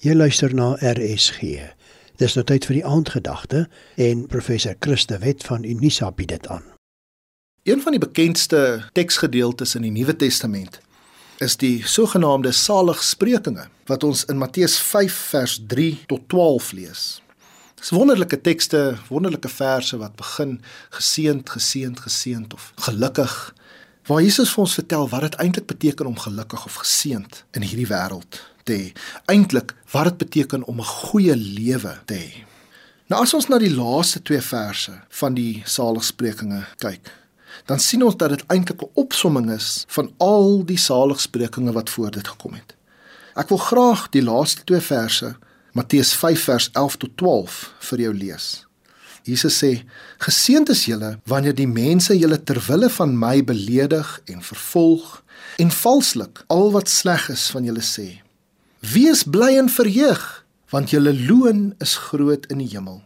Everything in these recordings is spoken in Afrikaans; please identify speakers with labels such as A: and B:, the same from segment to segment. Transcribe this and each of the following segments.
A: Jy luister na RSG. Dis nou tyd vir die aandgedagte en professor Christe Wet van Unisa bied dit aan.
B: Een van die bekendste teksgedeeltes in die Nuwe Testament is die sogenaamde saligsprekinge wat ons in Matteus 5 vers 3 tot 12 lees. Dis wonderlike tekste, wonderlike verse wat begin geseënd, geseënd, geseënd of gelukkig waar Jesus vir ons vertel wat dit eintlik beteken om gelukkig of geseënd in hierdie wêreld te hê. Eintlik wat dit beteken om 'n goeie lewe te hê. Nou as ons na die laaste twee verse van die saligsprekinge kyk, dan sien ons dat dit eintlik 'n opsomming is van al die saligsprekinge wat voor dit gekom het. Ek wil graag die laaste twee verse, Matteus 5 vers 11 tot 12 vir jou lees. Jesus sê: "Geseënd is julle wanneer die mense julle ter wille van my beledig en vervolg en valslik al wat sleg is van julle sê. Wees bly en verheug, want julle loon is groot in die hemel.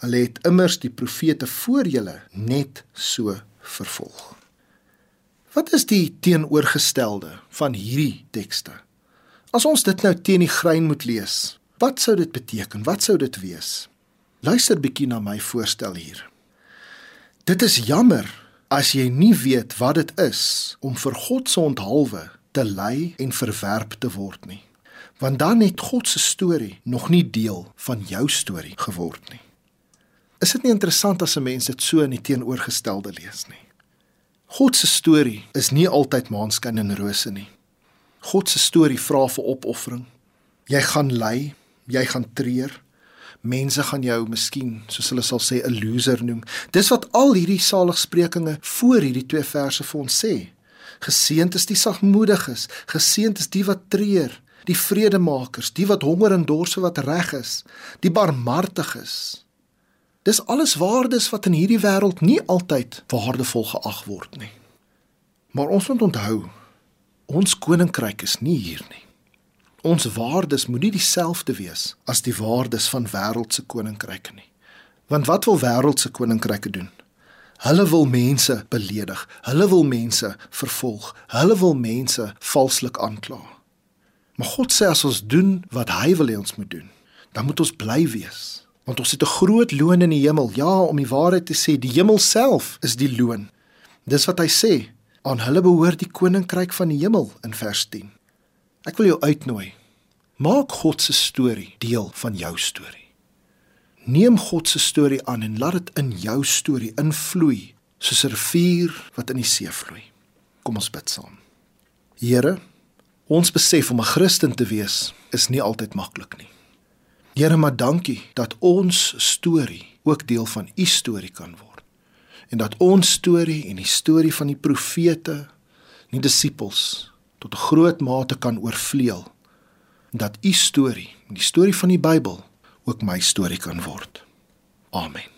B: Hulle het immers die profete voor julle net so vervolg." Wat is die teenoorgestelde van hierdie tekste? As ons dit nou teen die grein moet lees, wat sou dit beteken? Wat sou dit wees? Luister bietjie na my voorstel hier. Dit is jammer as jy nie weet wat dit is om vir God se onthalwe te ly en verwerp te word nie. Want dan het God se storie nog nie deel van jou storie geword nie. Is dit nie interessant as 'n mens dit so in die teenoorgestelde lees nie? God se storie is nie altyd maanskyn en rose nie. God se storie vra vir opoffering. Jy gaan ly, jy gaan treur, mense gaan jou miskien soos hulle sal sê 'n loser noem. Dis wat al hierdie saligsprekinge voor hierdie twee verse vir ons sê. Geseënd is die sagmoediges, geseënd is die wat treur, die vredemakers, die wat honger en dors vir wat reg is, die barmhartiges. Dis alles waardes wat in hierdie wêreld nie altyd waardevol geag word nie. Maar ons moet onthou, ons koninkryk is nie hier nie ons waardes moet nie dieselfde wees as die waardes van wêreldse koninkryke nie. Want wat wil wêreldse koninkryke doen? Hulle wil mense beledig, hulle wil mense vervolg, hulle wil mense valslik aankla. Maar God sê as ons doen wat hy wil hê ons moet doen, dan moet ons bly wees, want ons het 'n groot loon in die hemel. Ja, om die waarheid te sê, die hemel self is die loon. Dis wat hy sê, aan hulle behoort die koninkryk van die hemel in vers 10. Ek wil jou uitnooi. Maak God se storie deel van jou storie. Neem God se storie aan en laat dit in jou storie invloei soos 'n rivier wat in die see vloei. Kom ons bid saam. Here, ons besef om 'n Christen te wees is nie altyd maklik nie. Here, maar dankie dat ons storie ook deel van u storie kan word. En dat ons storie en die storie van die profete, die disippels tot 'n groot mate kan oorvleuel dat u storie, die storie van die Bybel, ook my storie kan word. Amen.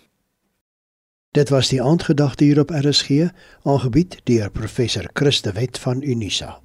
A: Dit was die aandgedagte hier op RSG, aangebied deur professor Christe Wet van Unisa.